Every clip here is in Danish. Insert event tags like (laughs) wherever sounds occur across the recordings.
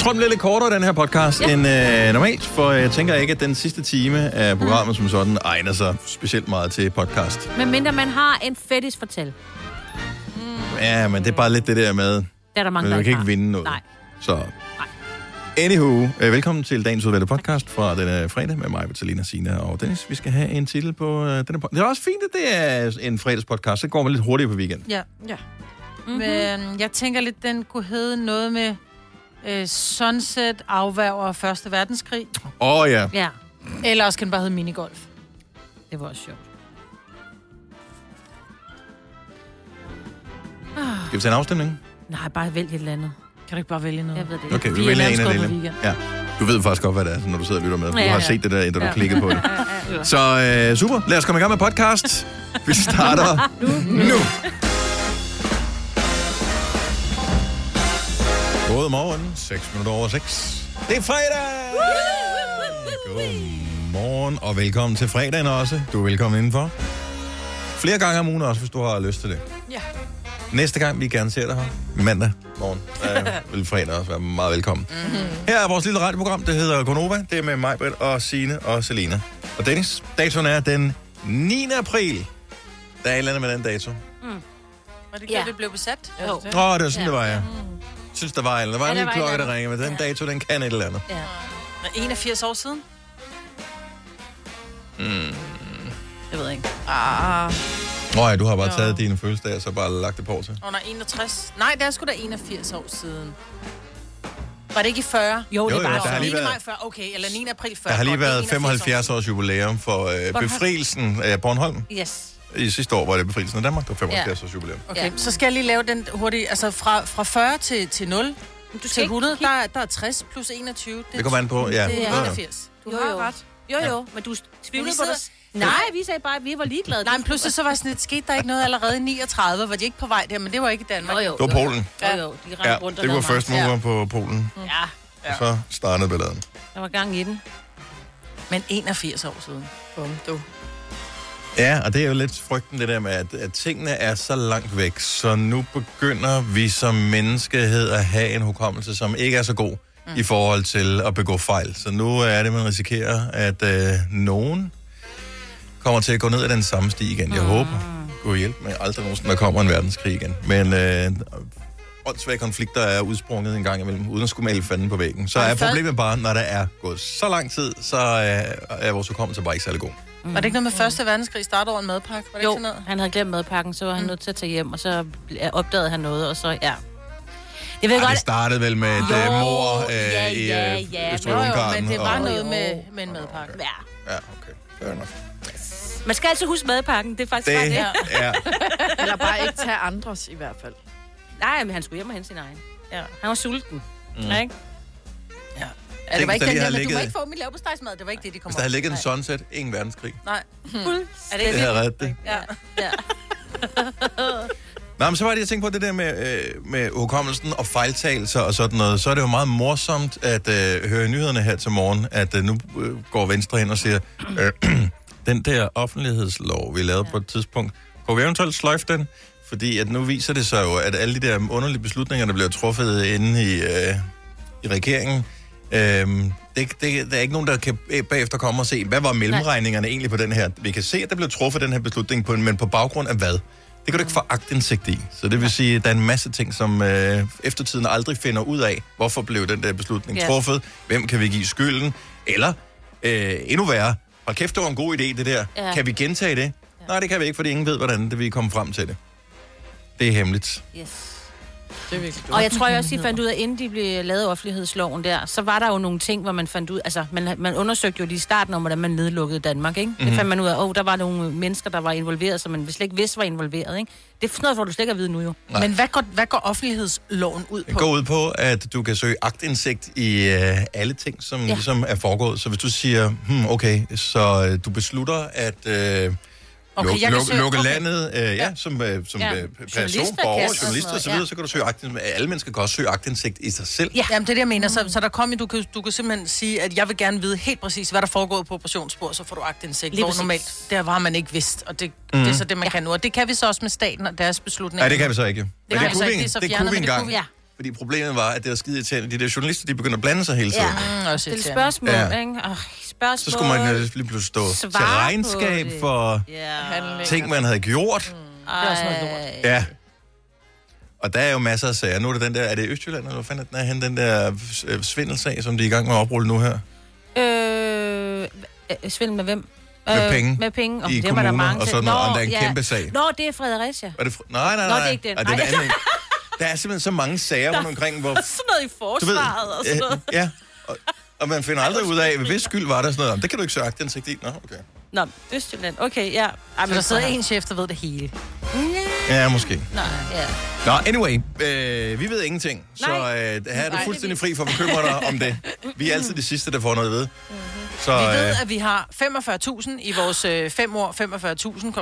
Jeg tror, den bliver lidt kortere, den her podcast, ja. end øh, normalt, for jeg tænker ikke, at den sidste time af programmet som sådan egner sig specielt meget til podcast. Men mindre man har en fetish fortæl. Ja, men det er bare lidt det der med, Det er der mange, der kan har. ikke vinde noget. Nej. Så. Anywho, øh, velkommen til dagens udvalgte podcast fra denne fredag med mig, Vitalina, Sina og Dennis. Vi skal have en titel på øh, denne podcast. Det er også fint, at det er en fredagspodcast. Så går man lidt hurtigere på weekend. Ja. Ja. Mm-hmm. Men jeg tænker lidt, den kunne hedde noget med øh, Sunset afværger Første Verdenskrig. Åh oh, ja. Ja, Eller også kan den bare hedde minigolf. det var også sjovt. Skal vi tage en afstemning? Nej, bare vælg et eller andet. Kan du ikke bare vælge noget? Jeg ved det ikke. Okay, vi er vælger en af delene. Ja. Du ved faktisk godt, hvad det er, når du sidder og lytter med. Du Ja, har ja. set det der, da du Ja. klikkede på det. (laughs) Så øh, super, lad os komme i gang med podcast. Vi starter (laughs) nu. God morgen, 6 minutter over 6. Det er fredag! Godmorgen, og velkommen til fredagen også. Du er velkommen indenfor. Flere gange om ugen også, hvis du har lyst til det. Ja. Næste gang, vi gerne ser dig her, mandag morgen, øh, (laughs) vil fredag også være meget velkommen. Mm-hmm. Her er vores lille radioprogram, det hedder Gonova. Det er med mig, Britt og Signe og Selina. Og Dennis, datoen er den 9. april. Der er et eller andet med den dato. Var det ikke Ja. ja. det blev besat? Jo. Åh, oh, det var sådan, Ja. det var, ja. Synes, der var, eller der var Ja, en der lille var klokke, der ringer, men den Ja. dato, den kan et eller andet. Ja. 81 år siden? Jeg ved ikke. Ah. Nå ja, du har bare Nå. taget dine fødselsdage, og så bare lagt det på til. Åh, nej, 61. Nej, det er sgu da 81 år siden. Var det ikke i 40? Jo, det Jo, er jo, bare der har Nå, lige 9. været- maj 40, okay, eller 9. april 40. Der har lige det været 81 75 års jubilæum for øh, befrielsen af Bornholm. Yes. I sidste år var det befrielsen af Danmark, der var 75 års jubilæum. Okay, Ja. så skal jeg lige lave den hurtigt. Altså fra, fra 40 til, til 0 Du til 100, der, er- der er 60 plus 21. Det kommer an på, ja. Det Ja, er ja. 81. Du Jo, har jo. ret. Jo, jo, men du tvivlede vi på det. Nej, vi sagde bare, at vi var ligeglade. Nej, men pludselig så var sådan lidt, skete der ikke noget allerede i 39, var de ikke på vej der, men det var ikke i Danmark. Jo, jo. Det var Polen. Jo, jo. De rendte Ja, rundt og det var first meget. mover på Polen. Ja, Og så startede balladen. der var gang i den. Men 81 år siden. Bum, du. Ja, og det er jo lidt frygten det der med, at, at tingene er så langt væk, så nu begynder vi som menneskehed at have en hukommelse, som ikke er så god mm. i forhold til at begå fejl. Så nu er det, man risikerer, at øh, nogen kommer til at gå ned ad den samme sti igen. Jeg håber, Gud hjælp med, aldrig nogensinde, der kommer en verdenskrig igen. Men øh, åndssvage konflikter er udsprunget en gang imellem, uden at skulle male fanden på væggen. Så er problemet bare, når der er gået så lang tid, så øh, er vores hukommelse bare ikke særlig god. Mm. Var det ikke noget med Første Verdenskrig startede over en madpakke? Var det Jo, ikke sådan noget? han havde glemt madpakken, så var han nødt til at tage hjem, og så opdagede han noget, og så, ja. Jeg ved Ej, godt, det startede vel med et Jo, øh, mor øh, ja, i ja, øh, ja, Østrig Jo, jo, men det var og, noget med, med en madpakke. ja. Ja, okay. Fair enough. Man skal altid huske madpakken, det er faktisk Det, bare det. ja. (laughs) Eller bare ikke tage andres i hvert fald. Nej, men han skulle hjem og hente sin egen. Ja. Han var sulten. Mm. Mm. Ikke? Ja, det var ikke den har men du ligget- må ikke få min laverpostejsmad. Det var ikke det, de kom Hvis der havde ligget en sunset, ingen verdenskrig. Nej. Er det ikke Det havde reddet det. Ja. Ja. Nå, men så var det, jeg tænkte på det der med, øh, med hukommelsen og fejltagelser og sådan noget. Så er det jo meget morsomt at øh, høre i nyhederne her til morgen, at øh, nu øh, går Venstre ind og siger, øh, (clears throat) den der offentlighedslov, vi lavede ja. på et tidspunkt, kunne vi eventuelt sløjfe den? Fordi at nu viser det sig jo, at alle de der underlige beslutninger, der bliver truffet inde i, øh, i regeringen, øh, det, det, der er ikke nogen, der kan bagefter komme og se, hvad var mellemregningerne egentlig på den her? Vi kan se, at der blev truffet den her beslutning, på, men på baggrund af hvad? Det kan du ikke få agtindsigt i. Så det vil sige, at der er en masse ting, som øh, eftertiden aldrig finder ud af, hvorfor blev den der beslutning Ja. truffet, hvem kan vi give skylden, eller øh, endnu værre, hold kæft, det var en god idé, det der. Ja. Kan vi gentage det? Nej, det kan vi ikke, fordi ingen ved, hvordan det vi kommer frem til det. Det er hemmeligt. Yes. Det er virkelig Og jeg tror jeg også, de fandt ud af, inden de blev lavet offentlighedsloven der, så var der jo nogle ting, hvor man fandt ud, altså man, man undersøgte jo lige i starten om, hvordan man nedlukkede Danmark, ikke? Mm-hmm. Det fandt man ud af, åh, oh, der var nogle mennesker, der var involveret, som man slet ikke vidste var involveret, ikke? Det er sådan noget, hvor du slet ikke at vide nu jo. Nej. Men hvad går, hvad går offentlighedsloven ud Det på? går ud på, at du kan søge agtindsigt i øh, alle ting, som ja. Ja. ligesom er foregået. Så hvis du siger, hmm, okay, så øh, du beslutter at øh, Okay, luk, jeg luk, søge- lukke okay. landet, øh, ja, som, øh, som Ja. ja. person, borger, journalister osv., ja. så kan du søge agtindsigt. Alle mennesker kan også søge agtindsigt i sig selv. Ja. Jamen, det er det, jeg mener. Så, så der kom, du kan, du kan simpelthen sige, at jeg vil gerne vide helt præcis, hvad der foregår på operationsspor, så får du agtindsigt. Lige Hvor præcis. normalt, der har man ikke vidst, og det, mm. det er så det, man ja. kan nu. Og det kan vi så også med staten og deres beslutninger. Nej, det kan vi så ikke. Det, vi så kunne vi, ikke. Det er det kunne vi men det engang. kunne vi- Ja. Fordi problemet var, at det var skide irriterende. De der journalister, de begyndte at blande sig hele tiden. Ja. Mm, også Stille irriterende. spørgsmål, Ja. ja. ikke? Oh, spørgsmål. Så skulle man øh, lige pludselig stå til regnskab det. for Ja. Handling. ting, man havde gjort. Det er også noget lort. Ja. Og der er jo masser af sager. Nu er det den der, er det Østjylland, eller hvad fanden er den er henne, den der øh, svindelsag, som de er i gang med at oprulle nu her? Øh, øh, svindel med hvem? Med penge. Med penge. Oh, I det var der kommuner mange og sådan noget, og der er en kæmpe sag. Nå, det er Fredericia. Er det fr- nej, nej, Nå, nej. det er ikke den. Ej, det er Nej. (laughs) Der er simpelthen så mange sager rundt omkring, hvor... (laughs) Sådan noget i Du ved, forsvaret og sådan noget. øh, ja, og, og man finder aldrig ud af, hvis skyld var der sådan noget. Det kan du ikke søge aktindsigt i. Nå, okay. Nå, Østjylland. Okay, ja. Ej, Så der sidder en chef, der ved det hele. Ja, måske. Nej, ja. Nå, anyway, øh, vi ved ingenting, så øh, her er du Nej. fuldstændig fri for at bekymre dig om det. Vi er altid de sidste, der får noget at vide. Så, Vi ved, øh, at vi har 45.000 i vores øh, fem år,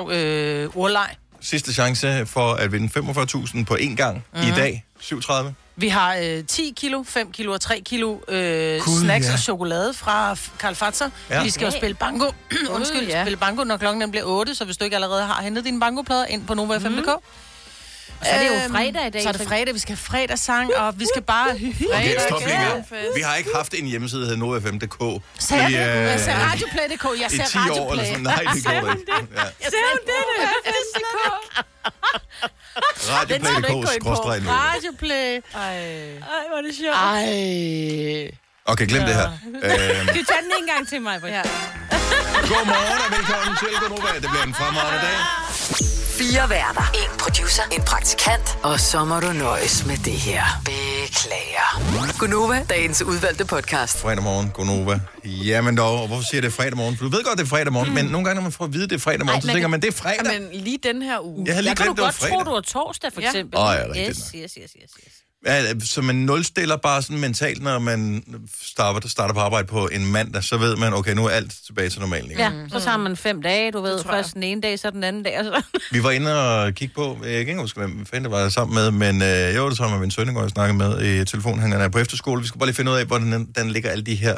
45.000 øh, ordleg. Sidste chance for at vinde 45.000 på én gang Mhm. i dag, 37. Vi har øh, 10 kilo, 5 kilo og 3 kilo øh, Gud, snacks ja. og chokolade fra Karl Fatser. Ja. Vi skal jo spille banko. (clears throat) Undskyld, ja. spille banko, når klokken bliver 8, så hvis du ikke allerede har hentet dine bankoplader ind på Nova5.dk. Mm. Og så er det jo fredag i dag. Så er det fredag, vi skal have fredagssang, og vi skal bare... Okay, stop lige ja. Vi har ikke haft en hjemmeside, der hedder nordfm.dk. Sagde jeg i, det? øh, Jeg sagde radioplay.dk. Jeg I ser 10 år eller sådan. Nej, det går det ikke. Ja. Jeg sagde det? (laughs) Du ind på. Radioplay.dk. Radioplay. Ej, hvor er det sjovt. Ej. Okay, glem det her. Øhm, Skal vi tage den en gang til mig? Ja. Godmorgen og velkommen til Gonova. Det bliver en fremragende dag. Fire værter. En producer. En praktikant. Og så må du nøjes med det her. Beklager. Gunova, dagens udvalgte podcast. Fredag morgen, Gonova. Jamen dog, og hvorfor siger det er fredag morgen? For du ved godt, det er fredag morgen, mm. men nogle gange, når man får at vide, det er fredag morgen, Ej, så tænker man, det er fredag. Men lige den her uge. Jeg havde lige kan glemt, du det var godt tro, du var torsdag, for Ja. eksempel. Ja, rigtigt yes, nok. yes, yes, yes, yes. Ja, så man nulstiller bare sådan mentalt, når man starter, starter på arbejde på en mandag, så ved man, okay, nu er alt tilbage til normalen. Ja, så tager man fem dage, du ved. Først den ene dag, så den anden dag. Og så. (laughs) Vi var inde og kigge på, jeg kan ikke huske, hvem fanden det var jeg sammen med, men øh, jo, det tror jeg med min søn, jeg snakkede med i telefonen, han er på efterskole. Vi skal bare lige finde ud af, hvordan den, den ligger alle de her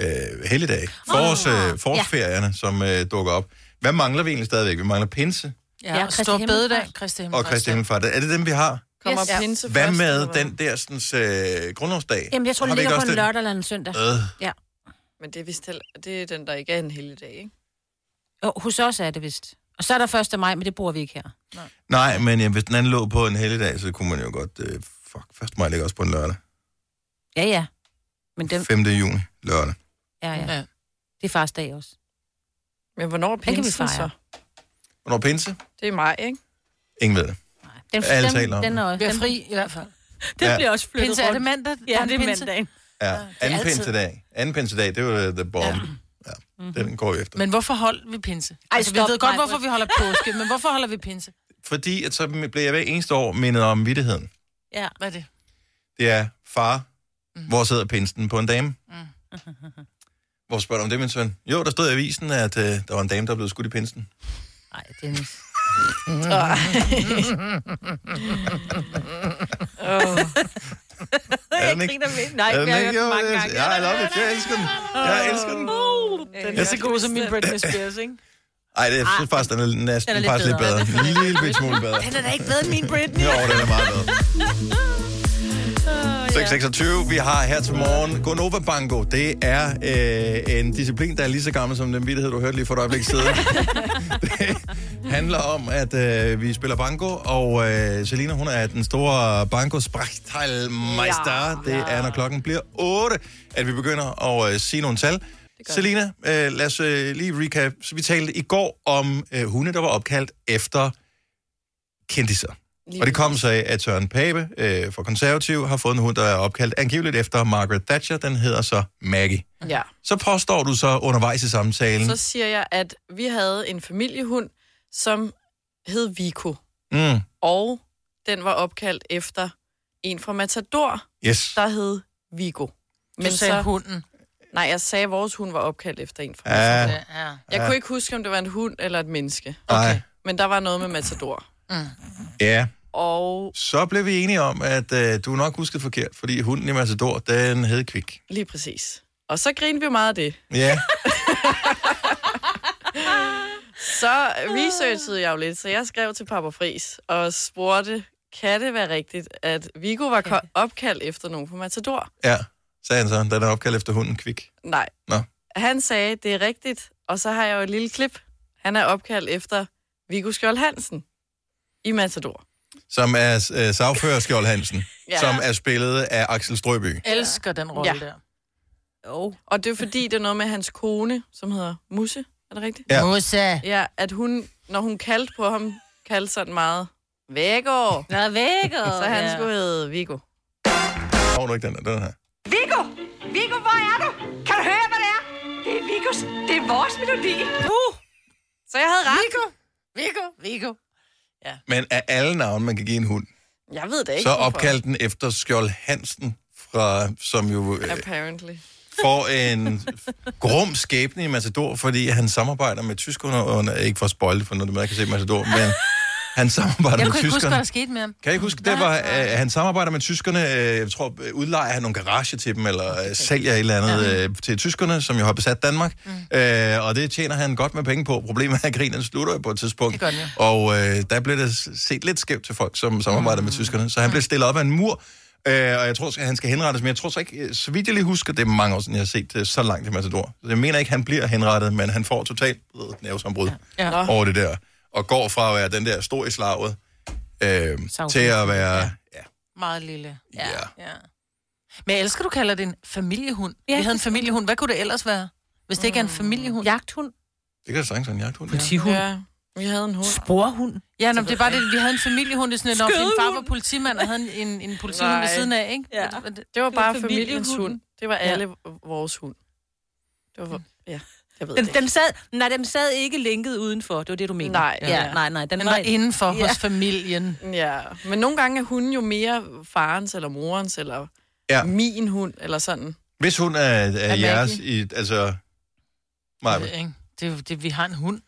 øh, helligdage. Forårs, øh, forårsferierne, som øh, dukker op. Hvad mangler vi egentlig stadigvæk? Vi mangler pinse Ja, Ja, og Kristi stor Himmelfart. og. Kristi Himmelfart. Er det dem, vi har? Kommer Yes. pinse Hvad først, med eller den der sådan, øh, grundlovsdag? Jamen, jeg tror, det ligger på en den? lørdag eller en søndag. Øh. Ja. Men det er vist heller, det er den, der ikke er en hel dag, ikke? Jo, hos os er det vist. Og så er der 1. maj, men det bruger vi ikke her. Nej, men ja, hvis den anden lå på en helligdag, så kunne man jo godt... Øh, fuck, 1. maj ligger også på en lørdag. Ja, ja. Men dem, 5. juni, lørdag. ja, ja. Ja. Det er fars dag også. Men hvornår er pinsen så? Hvornår er pinse? Det er maj, ikke? Ingen ved det. Den, Alle den, taler om den, det. er, Vi fri i hvert fald. den Ja. bliver også flyttet Pinse, er det rundt. mandag? Ja, det er pinse? mandagen. Ja, anden pinsedag. Anden pinsedag, det er jo the bomb. Ja. ja. Den går vi efter. Men hvorfor holder vi pinse? Ej, altså, vi stop, ved godt, hvorfor vi holder påske, men hvorfor holder vi pinse? (laughs) Fordi at så bliver jeg hver eneste år mindet om vidtigheden. Ja. Hvad er det? Det er far, Mhm. hvor sidder pinsen på en dame? Hvor spørger du om det, min søn? Jo, der stod i avisen, at øh, der var en dame, der blev skudt i pinsen. Nej, Dennis. Er den jeg griner med. Nej, jeg har hørt den mange jeg- gange. Ja, I love it. Jeg elsker den. Jeg elsker den. Den er så god som min Britney Spears, ikke? Ej, det er faktisk, den er næsten Den er lidt faktisk lidt bedre. bedre. En lille smule bedre. Den er da ikke bedre end min Britney. Jo, den er meget bedre. (laughs) 626, vi har her til morgen Gonova Bango. Det er øh, en disciplin, der er lige så gammel som den vittighed, du hørte lige for et øjeblik siden. (laughs) det handler om, at øh, vi spiller bango, og øh, Selina, hun er den store bango sprachteilmeister. Ja, det er, når klokken bliver 8, at vi begynder at øh, sige nogle tal. Selina, øh, lad os øh, lige recap. Så vi talte i går om øh, hunde, der var opkaldt efter kendiser. Og det kom så af, at Søren Pape øh, fra Konservativ har fået en hund, der er opkaldt angiveligt efter Margaret Thatcher. Den hedder så Maggie. Ja. Så påstår du så undervejs i samtalen. Så siger jeg, at vi havde en familiehund, som hed Vico. Mm, Og den var opkaldt efter en fra Matador, yes. der hed Vigo. Men du sagde hunden. Nej, jeg sagde, at vores hund var opkaldt efter en fra Ja, Matador. Ja. Jeg Ja. kunne ikke huske, om det var en hund eller et menneske. okay. Men der var noget med Matador. Ja. Og Så blev vi enige om, at øh, du nok huskede forkert, fordi hunden i Matador, den hed Kvik. lige præcis. Og så grinede vi meget af det. Ja, (laughs) Så researchede jeg jo lidt, så jeg skrev til Papa Fris og spurgte, kan det være rigtigt, at Vigo var ko- opkaldt efter nogen på Matador? Ja, sagde han så. Den er opkaldt efter hunden Kvik. Nej. Nå. Han sagde, det er rigtigt, og så har jeg jo et lille klip. Han er opkaldt efter Viggo Skjold Hansen i Matador. Som er uh, sagfører Skjold Hansen, ja. Som er spillet af Axel Strøby. Elsker den rolle Ja. der. Oh. Og det er fordi, det er noget med hans kone, som hedder Musse. Er det rigtigt? Ja. Musa. Ja, at hun, når hun kaldte på ham, kaldte sådan meget, Vægård. Nå, væk, og... (laughs) Så han ja. skulle hedde Viggo. Får du ikke den der? Den her. Viggo! Viggo, hvor er du? Kan du høre, hvad det er? Det er Viggos. Det er vores melodi. Så jeg havde ret. Viggo. Viggo. Viggo. Men af alle navne, man kan give en hund, Jeg ved det ikke. så opkald den efter Skjold Hansen, fra, som jo øh, Apparently. får en grum skæbne i Matador, fordi han samarbejder med tyskerne, og ikke for at spoil det, for noget, man kan se Matador, men han samarbejder Jeg med kunne ikke huske, tyskerne. hvad der skete med ham. Kan jeg ikke huske, det var, øh, han samarbejder med tyskerne, øh, jeg tror, øh, udlejer han nogle garage til dem, eller øh, sælger et eller andet øh, til tyskerne, som jo har besat Danmark, mm. øh, og det tjener han godt med penge på. Problemet er, at krigen slutter på et tidspunkt, Det gør den jo. og øh, der blev det set lidt skævt til folk, som samarbejder mm. med tyskerne, så han blev stillet op af en mur, Øh, og jeg tror, at han skal henrettes, men jeg tror så ikke, øh, så vidt jeg lige husker, det er mange år siden, jeg har set det så langt i Matador. Så jeg mener ikke, han bliver henrettet, men han får totalt øh, nervesambrud Ja. Nå. over det der. Og går fra at være den der stor i slaget, øh, til at være... Ja, Meget lille. ja. ja. Ja. Men jeg elsker, du kalder det en familiehund. Ja, Ja, Vi havde en det familiehund. Hvad kunne det ellers være? Hvis det ikke er en familiehund? Jagthund. Det kan da sagtens være en jagthund. Ja. Politihund. Ja, vi havde en hund. Sporhund. Ja, nå, det er bare det, vi havde en familiehund, det er sådan, at når min far var politimand og havde en, en, en politihund ved siden af, ikke? Ja. Det- Det var bare familiens familiens hund. Det var alle vores hund. Det var, ja, jeg ved Den, den, sad, nej, den sad ikke lænket udenfor. Det var det, du mener. Nej, Ja, ja. nej, nej. Den, Den var indenfor Ja. hos familien. Ja, men nogle gange er hunden jo mere farens eller morens eller Ja. min hund eller sådan. Hvis hun er, er jeres i... Altså... Maja, Det, ikke? det, det, vi har en hund.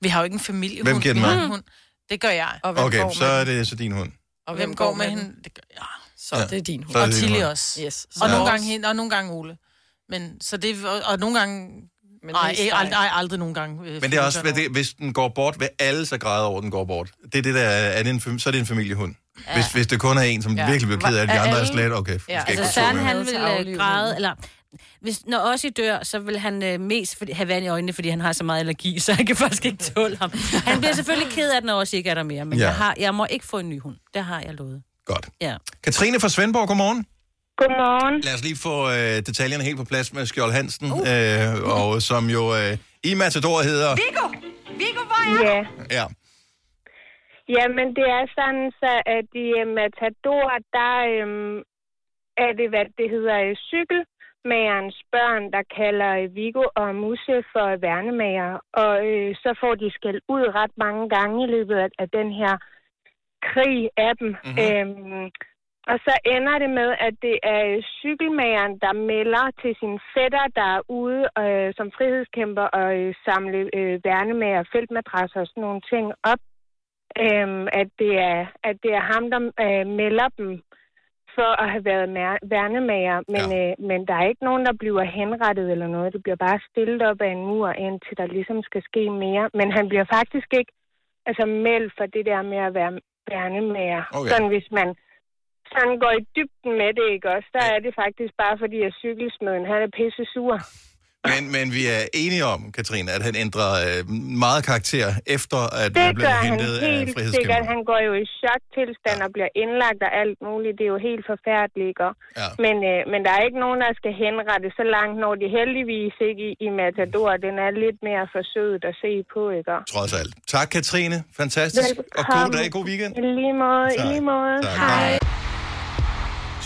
Vi har jo ikke en familiehund. Hvem giver den en hund. Det gør jeg. Og hvem okay, går så er det så din hund. Og Hvem går med hende? Det gør jeg. Så Ja. det er din hund. Er Og Tilly også. Yes. Og Ja. nogle gange hende, og nogle gange Ole. Men så det, og, og nogle gange... Men Nej, mest ej, aldrig, nogle gange. øh, Men det er også, hvad det, hvis den går bort, vil alle så græde over, at den går bort. Det er det der, er det en, fam- så er det en familiehund. Ja. Hvis, hvis det kun er en, som ja. Virkelig bliver ked af det, de andre er slet, okay, ja. Skal Altså Søren, han vil at øh, græde, eller... Hvis, når Ossi dør, så vil han øh, mest fordi, have vand i øjnene, fordi han har så meget allergi, så han kan faktisk ikke tåle ham. Han bliver selvfølgelig ked af det, når Ossi ikke er der mere, men ja. jeg, har, jeg må ikke få en ny hund. Det har jeg lovet. Godt. Ja. Katrine fra Svendborg, godmorgen. Godmorgen. Lad os lige få øh, detaljerne helt på plads med Skjold Hansen, uh. øh, og som jo øh, i Matador hedder... Viggo! Viggo, hvor er? Ja. Ja, Jamen, det er sådan, så at i uh, Matador, der øhm, er det, hvad det hedder, øh, cykelmagerens børn, der kalder øh, Viggo og Musse for værnemager. Og øh, så får de skæld ud ret mange gange i løbet af, af den her krig af dem. Mhm. Mm-hmm. Øhm, og så ender det med, at det er øh, cykelmageren, der melder til sin fætter, der er ude øh, som frihedskæmper og øh, samle øh, værnemager, feltmadrasser og sådan nogle ting op. Øhm, at, det er, at det er ham, der øh, melder dem for at have været værnemager. Men, ja. øh, men der er ikke nogen, der bliver henrettet eller noget. Det bliver bare stillet op af en mur, indtil der ligesom skal ske mere. Men han bliver faktisk ikke altså, meldt for det der med at være værnemager. Okay. Sådan hvis man sådan går i dybden med det, ikke også? Der er det faktisk bare fordi, at cykelsmeden, han er pisse sur. men, men vi er enige om, Katrine, at han ændrer øh, meget karakter efter, at Det han blev hentet af frihedskæmper. Han går jo i choktilstand og bliver indlagt og alt muligt. Det er jo helt forfærdeligt, ikke? Ja. Men, øh, men der er ikke nogen, der skal henrette så langt, når de heldigvis ikke i, i Matador. Den er lidt mere forsøget at se på, ikke? Trods alt. Tak, Katrine. Fantastisk. Og god Velkommen. dag, god weekend. I lige måde, i Tak. lige måde. Tak. Hej.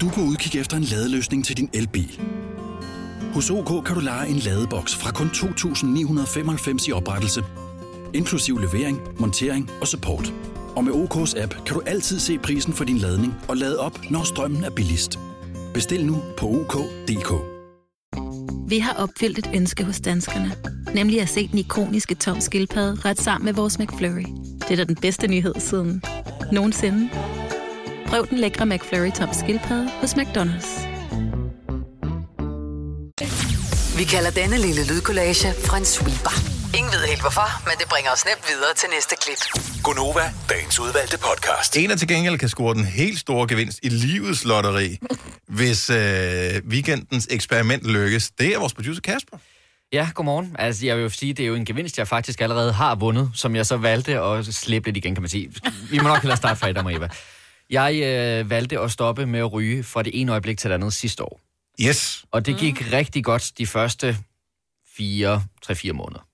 Du på udkig efter en ladeløsning til din elbil? Hos OK kan du lege en ladeboks fra kun 2.995 i oprettelse, inklusiv levering, montering og support. Og med OK's app kan du altid se prisen for din ladning og lade op, når strømmen er billigst. Bestil nu på OK.dk. Vi har opfyldt et ønske hos danskerne. Nemlig at se den ikoniske tom skildpadde ret sammen med vores McFlurry. Det er da den bedste nyhed siden nogensinde. Prøv den lækre McFlurry tom skildpadde hos McDonald's. Vi kalder denne lille lydkollage en sweeper. Ingen ved helt hvorfor, men det bringer os nemt videre til næste klip. Gonova, dagens udvalgte podcast. En, der til gengæld kan score den helt store gevinst i livets lotteri, hvis øh, weekendens eksperiment lykkes, det er vores producer Kasper. Ja, godmorgen. Altså, jeg vil jo sige, det er jo en gevinst, jeg faktisk allerede har vundet, som jeg så valgte at slippe lidt igen, kan man sige. Vi må nok hellere starte fra dig, Eva. Jeg øh, valgte at stoppe med at ryge fra det ene øjeblik til det andet sidste år. Yes. Og det gik mm. rigtig godt de første fire, tre-fire måneder.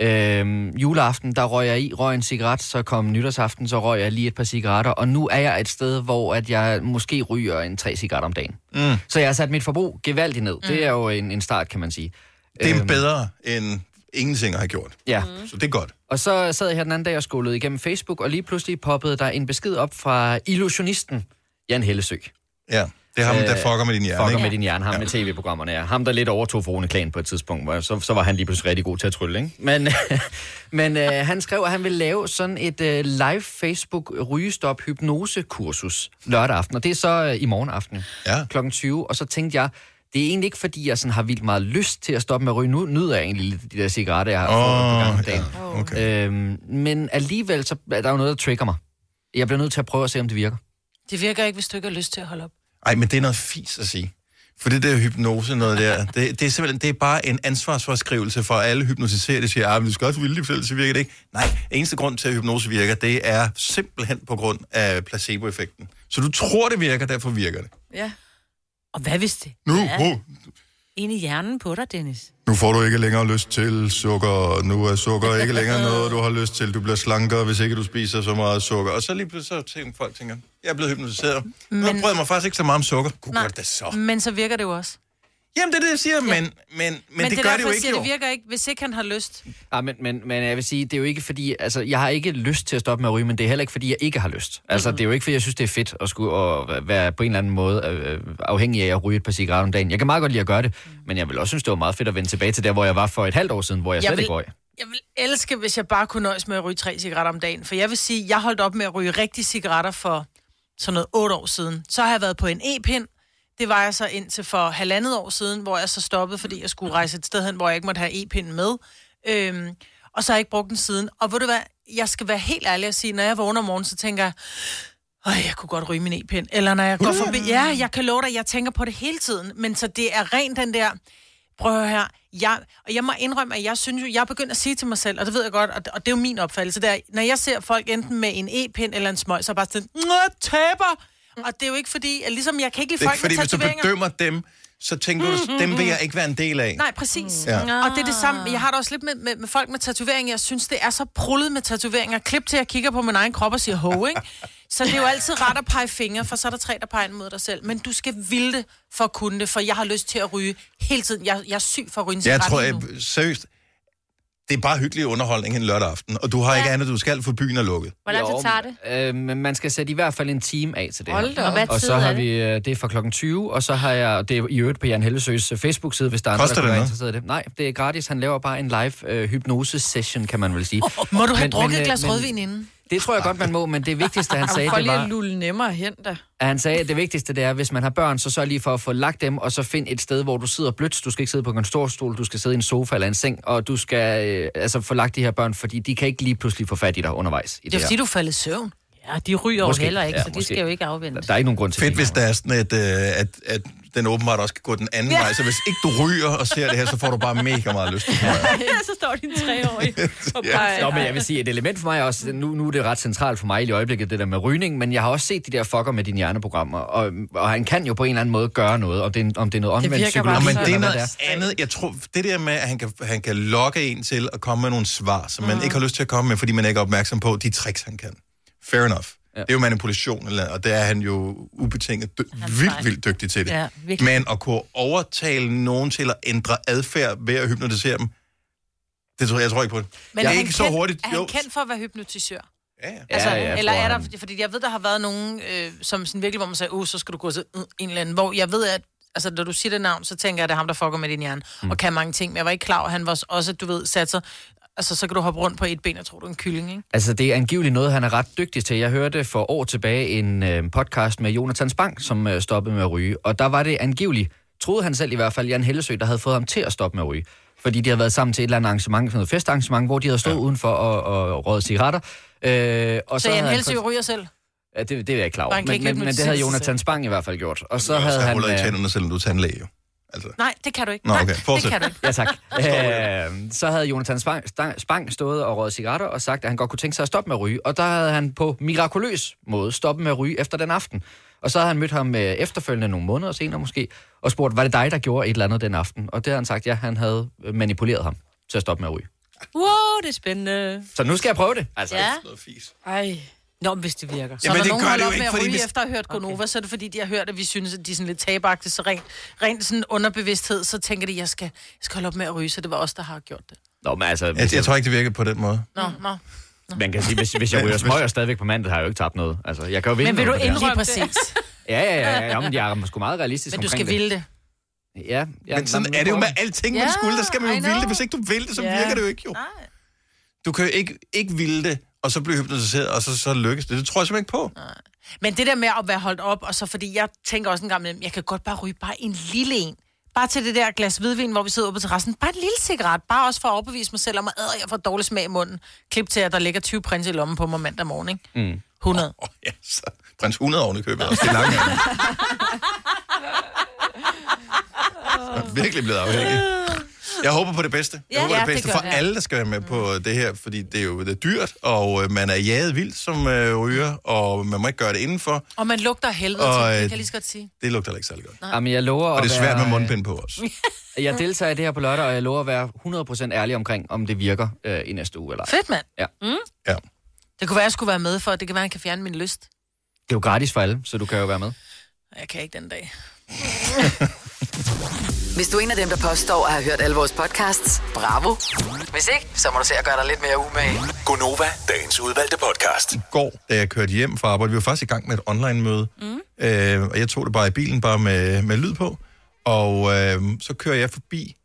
Øhm, juleaften, der røg jeg i, røg en cigaret, så kom nytårsaften, så røg jeg lige et par cigaretter, og nu er jeg et sted, hvor at jeg måske ryger en tre cigaretter om dagen. Mm. Så jeg har sat mit forbrug gevaldigt ned. Mm. Det er jo en, en start, kan man sige. Det er Øhm, bedre end ingenting har gjort. Ja. Mm. Så det er godt. Og så sad jeg her den anden dag og scrollede igennem Facebook, og lige pludselig poppede der en besked op fra illusionisten Jan Hellesø. Ja, det er ham, der fucker med din hjerne, Fucker ikke? med din hjerne, ham ja. med tv-programmerne, ja. Ham, der lidt overtog for Klan på et tidspunkt, hvor så, så var han lige pludselig rigtig god til at trylle, ikke? Men, (laughs) men øh, han skrev, at han ville lave sådan et øh, live Facebook rygestop hypnosekursus lørdag aften, og det er så øh, i morgen aften ja. kl. 20, og så tænkte jeg, det er egentlig ikke, fordi jeg sådan har vildt meget lyst til at stoppe med at ryge. Nu nyder jeg egentlig lidt de der cigaretter, jeg har fået Åh, på gang ja, okay. Øhm, men alligevel, så er der jo noget, der trigger mig. Jeg bliver nødt til at prøve at se, om det virker. Det virker ikke, hvis du ikke har lyst til at holde op. Ej, men det er noget fis at sige. For det der hypnose noget der, (laughs) det, det er simpelthen det er bare en ansvarsforskrivelse for alle hypnotiserede, der siger, at du skal også ville det, for ellers virker det ikke. Nej, eneste grund til, at hypnose virker, det er simpelthen på grund af placeboeffekten. Så du tror, det virker, derfor virker det. Ja. Og hvad hvis det? Nu, er oh, Ind i hjernen på dig, Dennis. nu får du ikke længere lyst til sukker, nu er sukker ikke længere noget, du har lyst til. Du bliver slankere, hvis ikke du spiser så meget sukker. Og så lige pludselig så tænker folk, tænker, jeg er blevet hypnotiseret. Men... Nu jeg mig faktisk ikke så meget om sukker. Gud, gør det da så. Men så virker det jo også. Jamen, det er det, jeg siger, men, men, men, men det, er gør det jo ikke, siger, jo. Det virker ikke, hvis ikke han har lyst. Ja, men, men, men jeg vil sige, det er jo ikke fordi, altså, jeg har ikke lyst til at stoppe med at ryge, men det er heller ikke fordi, jeg ikke har lyst. Altså, mm-hmm. det er jo ikke fordi, jeg synes, det er fedt at skulle at være på en eller anden måde øh, afhængig af at ryge et par cigaretter om dagen. Jeg kan meget godt lide at gøre det, men jeg vil også synes, det var meget fedt at vende tilbage til der, hvor jeg var for et halvt år siden, hvor jeg, Jeg slet vil- ikke røg. Jeg vil elske, hvis jeg bare kunne nøjes med at ryge tre cigaretter om dagen. For jeg vil sige, jeg holdt op med at ryge rigtige cigaretter for sådan noget otte år siden. Så har jeg været på en e-pind. Det var jeg så indtil for halvandet år siden, hvor jeg så stoppede, fordi jeg skulle rejse et sted hen, hvor jeg ikke måtte have e-pinden med. Øhm, og så har jeg ikke brugt den siden. Og ved du hvad, jeg skal være helt ærlig og sige, når jeg vågner om morgenen, så tænker jeg, Øj, jeg kunne godt ryge min e-pind. Eller når jeg går forbi... Ja, jeg kan love dig, jeg tænker på det hele tiden. Men så det er rent den der... Prøv her. Jeg, og jeg må indrømme, at jeg synes jo, jeg er begyndt at sige til mig selv, og det ved jeg godt, og, og det er jo min opfattelse, der, når jeg ser folk enten med en e-pind eller en smøg, så er jeg bare sådan, Nå, taber! Og det er jo ikke fordi, at ligesom jeg kan ikke lide folk ikke fordi, med hvis du tatoveringer. bedømmer dem, så tænker du, dem vil jeg ikke være en del af. Nej, præcis. Ja. Og det er det samme. Jeg har det også lidt med, med, med folk med tatoveringer. Jeg synes, det er så prullet med tatoveringer. Klip til, at jeg kigger på min egen krop og siger ho, ikke? Så det er jo altid ret at pege fingre, for så er der tre, der peger mod dig selv. Men du skal ville det for at kunne det, for jeg har lyst til at ryge hele tiden. Jeg, jeg er syg for at ryge en Jeg cigaret tror, lige nu. jeg, seriøst, det er bare hyggelig underholdning en lørdag aften, og du har ja. ikke andet, du skal, for byen er lukket. Hvor lang tid tager det? Øh, men man skal sætte i hvert fald en time af til det Hold her. Og hvad og så er har vi, øh, det er fra klokken 20, og så har jeg, det er i øvrigt på Jan Hellesøs øh, Facebook-side, hvis der er andre, der noget? interesseret i det. Nej, det er gratis. Han laver bare en live øh, hypnose-session, kan man vel sige. Må du have Men- drukket men, et øh, glas men- rødvin inden? Det tror jeg godt, man må, men det vigtigste, han sagde, For det lige var... at lulle nemmere hen da. at han sagde, at det vigtigste det er, hvis man har børn, så sørg lige for at få lagt dem, og så find et sted, hvor du sidder blødt. Du skal ikke sidde på en kontorstol, du skal sidde i en sofa eller en seng, og du skal øh, altså få lagt de her børn, fordi de kan ikke lige pludselig få fat i dig undervejs. I Det er her. fordi, du falder i søvn. Ja, de ryger Måske. jo heller ikke, Ja, så de måske. skal jo ikke afvente. Der er ikke nogen grund til Fedt, det. hvis der er sådan et, øh, at, at den åbenbart også kan gå den anden Ja. vej. Så hvis ikke du ryger og ser det her, så får du bare mega meget lyst (laughs) til det. så står din treårige. Ja. Nå, men jeg vil sige, et element for mig er også, nu, nu er det ret centralt for mig i øjeblikket, det der med rygning, men jeg har også set de der fucker med dine hjerneprogrammer, og, og han kan jo på en eller anden måde gøre noget, om det er, om det er noget omvendt psykologi, men det er noget andet. Jeg tror, det der med, at han kan, han kan lokke en til at komme med nogle svar, som man ikke har lyst til at komme med, fordi man ikke er opmærksom på de tricks, han kan. Fair enough. Ja. Det er jo manipulation, eller- og det er han jo ubetinget dy- vildt, vildt dygtig til det. Ja, virkelig. Men at kunne overtale nogen til at ændre adfærd ved at hypnotisere dem, det tror jeg, jeg tror ikke på det. Men det er er han ikke så kendt, hurtigt. Er han Jo, kendt for at være hypnotisør? Ja, ja. Altså, Ja, ja, eller er der, han. fordi jeg ved, der har været nogen, øh, som sådan virkelig, hvor man sagde, uh, så skal du gå til øh, en eller anden, hvor jeg ved, at altså, når du siger det navn, så tænker jeg, at det er ham, der fucker med din hjerne, mm. og kan mange ting, men jeg var ikke klar at han var også, du ved, sat sig, altså, så kan du hoppe rundt på et ben, og tror du er en kylling, ikke? Altså, det er angiveligt noget, han er ret dygtig til. Jeg hørte for år tilbage en øh, podcast med Jonathan Spang, som øh, stoppede med at ryge. Og der var det angiveligt, troede han selv i hvert fald, Jan Hellesø, der havde fået ham til at stoppe med at ryge. Fordi de havde været sammen til et eller andet arrangement, noget festarrangement, hvor de havde stået ja. udenfor og, og røget cigaretter. Øh, og Så, så Jan havde han ryger selv. Ja, det, det er jeg ikke klar over. Men, men, men det havde Jonathan selv. Spang i hvert fald gjort. Og så havde han... huller i øh, tænderne, selvom du er tandlæge. jo. Altså. Nej, det kan du ikke. Nå, Nej, okay. det Fortsæt. kan du ikke. Ja, tak. (laughs) Øh, så havde Jonathan Spang, Spang stået og røget cigaretter og sagt, at han godt kunne tænke sig at stoppe med at ryge. Og der havde han på mirakuløs måde stoppet med at ryge efter den aften. Og så havde han mødt ham øh, efterfølgende nogle måneder senere måske, og spurgt, var det dig, der gjorde et eller andet den aften? Og det havde han sagt, ja, han havde øh, manipuleret ham til at stoppe med at ryge. Wow, det er spændende. Så nu skal jeg prøve det. Altså, Ja. Ej. Nå, hvis det virker. Så Jamen, når det nogen gør holder det jo op med ikke, at ryge hvis- efter at have hørt Gonova, så er det fordi, de har hørt, at vi synes, at de er sådan lidt tabagtige, så rent, rent sådan underbevidsthed, så tænker de, jeg skal, jeg skal holde op med at ryge, så det var os, der har gjort det. Nå, men altså... Jeg, jeg tror ikke, det virker på den måde. Nå, nå. Man kan sige, hvis, hvis jeg ryger smøger stadigvæk på mandag, har jeg jo ikke tabt noget. Altså, jeg kan jo vinde Men vil du det indrømme præcis? Ja, ja, ja, ja, ja, men jeg er sgu meget realistisk Men du skal ville det. Ja, ja, Men sådan nå, er det jo med alting, man skulle. Der skal man jo ville det. Hvis ikke du vil det, så virker det jo ikke jo. Du kan jo ikke, ikke ville det, og så blive hypnotiseret, og så, så lykkes det. Det tror jeg simpelthen ikke på. Men det der med at være holdt op, og så fordi jeg tænker også en gang med, jeg kan godt bare ryge bare en lille en. Bare til det der glas hvidvin, hvor vi sidder oppe på terrassen. Bare en lille cigaret. Bare også for at overbevise mig selv om, at øh, jeg får dårlig smag i munden. Klip til, at der ligger 20 prins i lommen på mig mandag morgen, ikke? Mm. 100. Oh, ja, så prins 100 oven i købet også. Det (laughs) er langt. Jeg er virkelig blevet afhængig. (laughs) Jeg håber på det bedste. Jeg Ja, håber ja, det bedste det for gør jeg. alle, der skal være med på det her, fordi det er jo det er dyrt, og øh, man er jaget vildt som øh, ryger, og man må ikke gøre det indenfor. Og man lugter helvede Og, til, det øh, kan jeg lige så godt sige. Det lugter ikke særlig godt. Jamen, jeg lover Og det er svært være, med mundbind på os. (laughs) Jeg deltager i det her på lørdag, og jeg lover at være 100% ærlig omkring, om det virker øh, i næste uge eller ej. Fedt, mand. Ja. Mm. Ja. Det kunne være, jeg skulle være med for, det kan være, at han kan fjerne min lyst. Det er jo gratis for alle, så du kan jo være med. Jeg kan ikke den dag. (laughs) Hvis du er en af dem, der påstår at have hørt alle vores podcasts, bravo. Hvis ikke, så må du se at gøre dig lidt mere umage. Gonova, dagens udvalgte podcast. I går, da jeg kørte hjem fra arbejde, vi var faktisk i gang med et online-møde, mm. øh, og jeg tog det bare i bilen, bare med, med lyd på, og øh, så kører jeg forbi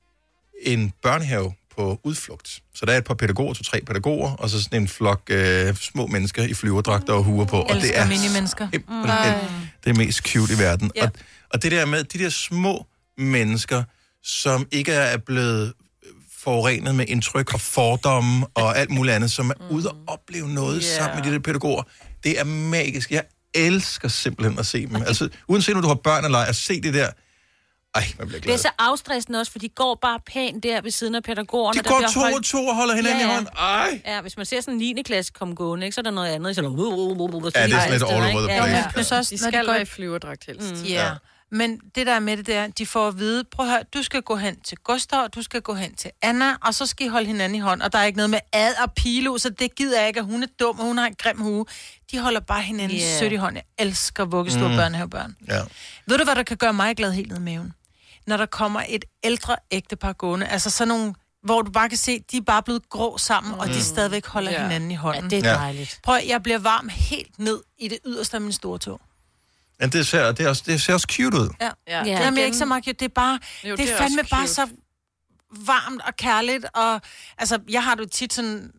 en børnehave på udflugt. Så der er et par pædagoger, to-tre pædagoger, og så sådan en flok øh, små mennesker i flyverdragter og huer på. Og det Elsker er mini-mennesker. simpelthen det mest cute i verden. Ja. Og, og det der med de der små mennesker, som ikke er blevet forurenet med indtryk og fordomme og alt muligt andet, som er ude og opleve noget Yeah. sammen med de der pædagoger. Det er magisk. Jeg elsker simpelthen at se dem. Altså, uanset om du har børn eller ej, at se det der, ej, man bliver Det er så afstressende også, for de går bare pænt der ved siden af pædagogerne. De der går bliver to og to og holder hinanden i hånden. Ej. Ja, hvis man ser sådan en 9. klasse komme gående, ikke, så er der noget andet. Så er der... Ja, det er sådan lidt all over the Ja, place. ja. Plus også, De når skal går være i flyverdragt helst. Mm. Ja. Men det der med det der, de får at vide, prøv at høre, du skal gå hen til Gustav, og du skal gå hen til Anna, og så skal I holde hinanden i hånd, og der er ikke noget med ad og pilo, så det gider jeg ikke, at hun er dum, og hun har en grim hue. De holder bare hinanden Yeah. sødt i hånd. Jeg elsker vuggestue Mm. mm. børnehavebørn. Ja. Ved du, hvad der kan gøre mig glad helt ned i maven? Når der kommer et ældre ægtepar gående, altså sådan nogle, hvor du bare kan se, de er bare blevet grå sammen, mm. og de stadigvæk holder Ja. hinanden i hånden. Ja, det er dejligt. Prøv, at- jeg bliver varm helt ned i det yderste af min store tog. Ja, det, ser, det, er også, det ser også cute ud. Ja. Ja. ja. Jamen, jeg er ikke så meget, det er bare, Jo, det det er er fandme bare så varmt og kærligt, og altså, jeg har det jo tit sådan,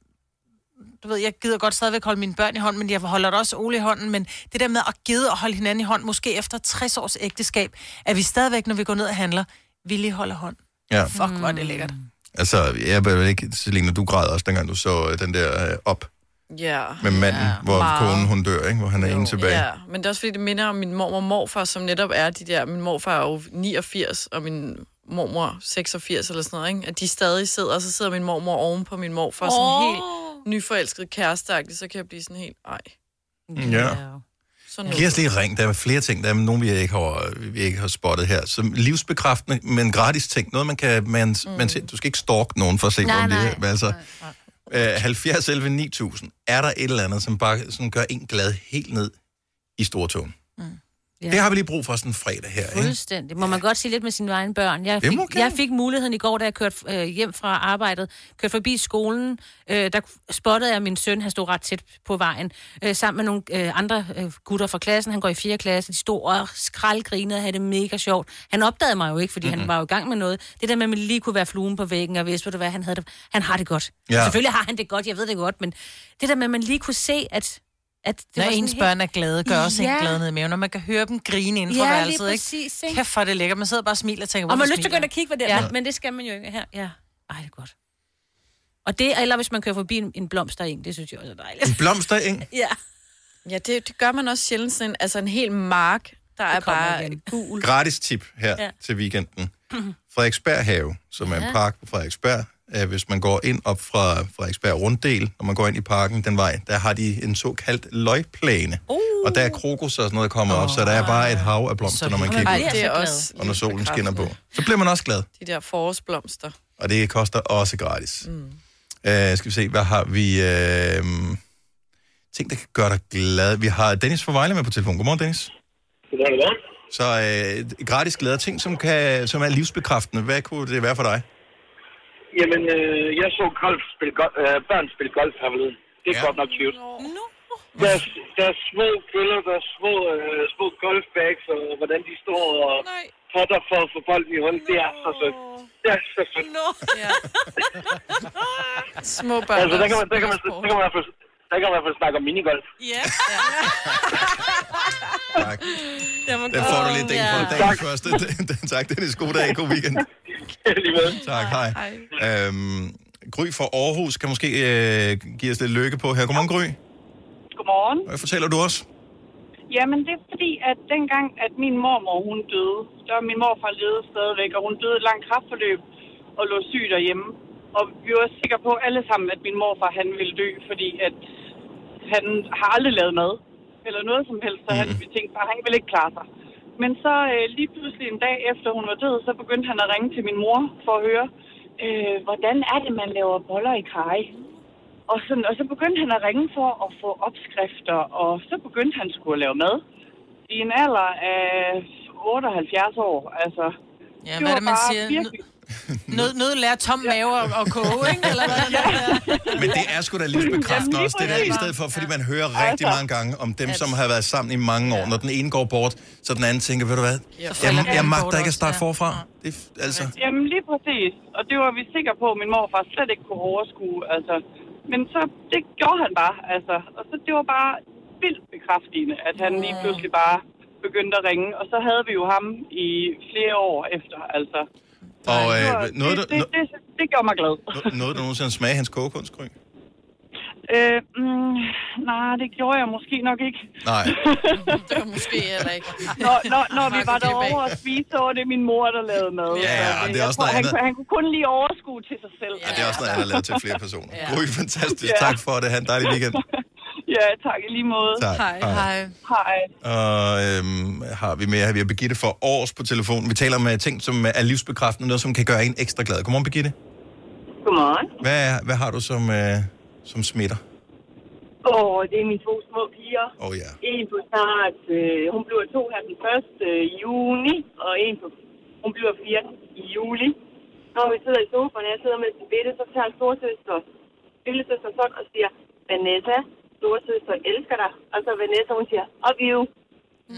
du ved, jeg gider godt stadigvæk holde mine børn i hånden, men jeg holder det også Ole i hånden, men det der med at gide at holde hinanden i hånd, måske efter 60 års ægteskab, er vi stadigvæk, når vi går ned og handler, villige holder hånd. Ja. Fuck, hvor er det lækkert. Altså, jeg vil ikke, Selina, du græd også, dengang du så øh, den der øh, op Ja. med manden, ja, hvor meget. konen hun dør, ikke? hvor han er ene tilbage. Ja, men det er også fordi, det minder om min mormor og morfar, som netop er de der... Min morfar er jo 89, og min mormor 86 eller sådan noget, ikke? At de stadig sidder, og så sidder min mormor oven på min morfar, oh. sådan helt nyforelsket kæresteagtigt, så kan jeg blive sådan helt, ej. Ja. Sådan Giv os lige ring. Der er flere ting. Der er nogen, vi ikke har, vi ikke har spottet her. Som livsbekræftende, men gratis ting. Noget, man kan... Man, mm. man ser, du skal ikke stalke nogen for at se, Nej, om det nej. er. Altså, øh, 70 11 9000. Er der et eller andet, som bare som gør en glad helt ned i stortåen? Ja. Det har vi lige brug for sådan en fredag her, ikke? Fuldstændig. Må man godt sige lidt med sine egne børn. Jeg fik, jeg fik muligheden i går, da jeg kørte øh, hjem fra arbejdet, kørte forbi skolen, øh, der spottede jeg min søn, han stod ret tæt på vejen, øh, sammen med nogle øh, andre øh, gutter fra klassen, han går i 4. klasse, de stod og skraldgrinede og havde det mega sjovt. Han opdagede mig jo ikke, fordi mm-hmm. han var jo i gang med noget. Det der med, at man lige kunne være fluen på væggen, og vidste, hvad, han, havde det, han har det godt. Ja. Ja. Selvfølgelig har han det godt, jeg ved det godt, men det der med, at man lige kunne se, at at det Når ens helt- børn er glade, gør også ja. En glad ned i maven, og man kan høre dem grine inden for Ja, lige værelset, ikke? præcis, ikke? Kæft for det lækker. Man sidder bare og smiler og tænker, Og man har lyst til at gå ind og kigge, hvad det er, Ja. men, det skal man jo ikke her. Ja. Ej, det er godt. Og det, eller hvis man kører forbi en, en blomstereng, det synes jeg også er dejligt. En blomstereng? (laughs) Ja. Ja, det, det gør man også sjældent sådan, en- altså en hel mark, der er bare igen. gul. Gratis tip her Ja. ja. til weekenden. Frederiksberg Have, som er en Ja. park på Frederiksberg. Øh, Hvis man går ind op fra Frederiksberg Runddel, når man går ind i parken den vej, der har de en såkaldt løgplæne. Uh. Og der er krokus og sådan noget, der kommer op, så der er bare et hav af blomster, når man kigger ud, det er også og når solen skinner på. Så bliver man også glad, de der forårsblomster. og det koster også gratis. Mm. Uh, skal vi se, hvad har vi... Uh, ting, der kan gøre dig glad. Vi har Dennis fra Vejle med på telefon. Godmorgen, Dennis. Godmorgen. Så øh, gratis glæder ting, som, kan, som er livsbekræftende. Hvad kunne det være for dig? Jamen, øh, jeg så golf spille go- øh, børn spille golf her forleden. Det er ja. godt nok cute. No. Der, er, der er små køller, der er små, øh, små golfbags, og hvordan de står og potter for at få bolden i hånden. Det er så sødt. Det er så sødt. No. Ja. (laughs) Små børn. Altså, der kan man, der kan man, der kan man, i hvert fald- der kan man i hvert fald snakke om minigolf. Ja. Tak. Den får du lidt ding på dagen første. (laughs) tak, Dennis. God dag. God weekend. (laughs) tak, hej. Øhm, Gry fra Aarhus kan måske øh, give os lidt lykke på her. Godmorgen, Gry. Godmorgen. Hvad fortæller du os? Jamen, det er fordi, at dengang, at min mormor, hun døde, der var min morfar levede stadigvæk, og hun døde et langt kraftforløb og lå syg derhjemme. Og vi var sikre på alle sammen, at min morfar, han ville dø, fordi at han har aldrig lavet mad, eller noget som helst, så han, vi tænkte bare, han ville ikke klare sig. Men så øh, lige pludselig en dag efter hun var død, så begyndte han at ringe til min mor for at høre, øh, hvordan er det, man laver boller i kaj? Og, sådan, og så begyndte han at ringe for at få opskrifter, og så begyndte han skulle at lave mad. I en alder af 78 år, altså. Ja, hvad er det, man siger? Virkelig... (laughs) Nød, nød lærer tom mave og, og koge, ikke? Eller hvad er det? Men det er sgu da lige også, det der, i stedet for, fordi man hører rigtig Altså. mange gange om dem, som har været sammen i mange år. Når den ene går bort, så den anden tænker, ved du hvad, jeg, jeg magter ikke at starte ja. forfra. Det, altså, Jamen lige præcis. Og det var vi sikre på, at min morfar slet ikke kunne overskue. Altså. Men så, det gjorde han bare. Altså. Og så det var bare vildt bekræftende, at han lige pludselig bare begyndte at ringe. Og så havde vi jo ham i flere år efter. Altså. Og Det, øh, noget, det, det, det, det gjorde mig glad. no- noget, du nogensinde smage hans kogekunst, Gry? Øh, mm, nej, det gjorde jeg måske nok ikke. Nej. (laughs) det var måske heller ikke. Når, når, når vi var derovre og spise, så var det min mor, der lavede mad. Ja, ja, og det er også tror, noget han, andet. han kunne kun lige overskue til sig selv. Ja, det er også noget andet at lave til flere personer. Ja. Gry, fantastisk. Ja. Tak for det. Ha' en dejlig weekend. (laughs) (laughs) Ja, tak i lige måde. Tak. Hej. Hej. Hej. Og øhm, har vi med, vi har Birgitte for års på telefonen. Vi taler om øh, ting, som er livsbekræftende, noget, som kan gøre en ekstra glad. Godmorgen, Birgitte. Godmorgen. Hvad, hvad har du som, øh, som smitter? Og det er mine to små piger. Åh oh, ja. En på snart, øh, hun bliver to her den 1. Øh, juni, og en på, hun bliver 14 i juli. Når vi sidder i sofaen, og jeg sidder med sin bitte, så tager storsøster, lillesøster sådan og siger, Vanessa, storsøster elsker dig. Og så Vanessa, hun siger, love you.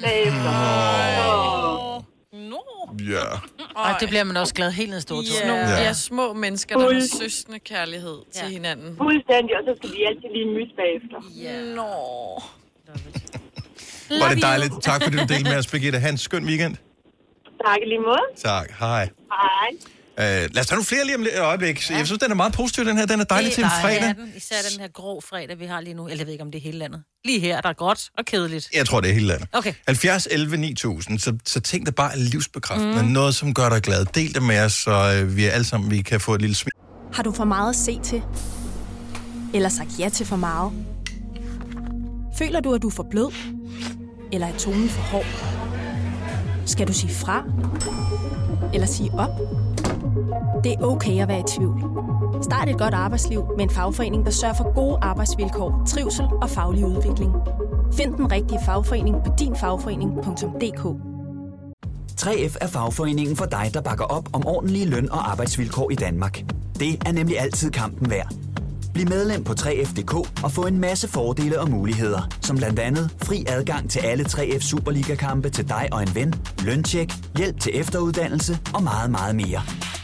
Bagefter. Åh. No. Ja. Og det bliver man også glad helt ned store Ja. Ja. ja, små mennesker, der har søsne kærlighed til hinanden. Fuldstændig, og så skal vi altid lige mys bagefter. Ja. Nå. Var det dejligt. Tak fordi du delte med os, Birgitte. Ha' en skøn weekend. Tak i lige måde. Tak. Hej. Hej. Uh, lad os tage nogle flere lige om lidt- et øjeblik. Ja. Jeg synes, den er meget positiv, den her. Den er dejlig til en Det fredag. er den, især den her grå fredag, vi har lige nu. Eller jeg ved ikke, om det er hele landet. Lige her, der er gråt og kedeligt. Jeg tror, det er hele landet. Okay. 70, 11, 9000. Så, så tænk dig bare livsbekræftende. Mm. Mm. Noget, som gør dig glad. Del det med os, så øh, vi alle sammen vi kan få et lille smil. Har du for meget at se til? Eller sagt ja til for meget? Føler du, at du er for blød? Eller er tonen for hård? Skal du sige fra? Eller sige op? Det er okay at være i tvivl. Start et godt arbejdsliv med en fagforening, der sørger for gode arbejdsvilkår, trivsel og faglig udvikling. Find den rigtige fagforening på dinfagforening.dk 3F er fagforeningen for dig, der bakker op om ordentlige løn- og arbejdsvilkår i Danmark. Det er nemlig altid kampen værd. Bliv medlem på 3F.dk og få en masse fordele og muligheder, som blandt andet fri adgang til alle 3F Superliga-kampe til dig og en ven, løntjek, hjælp til efteruddannelse og meget, meget mere.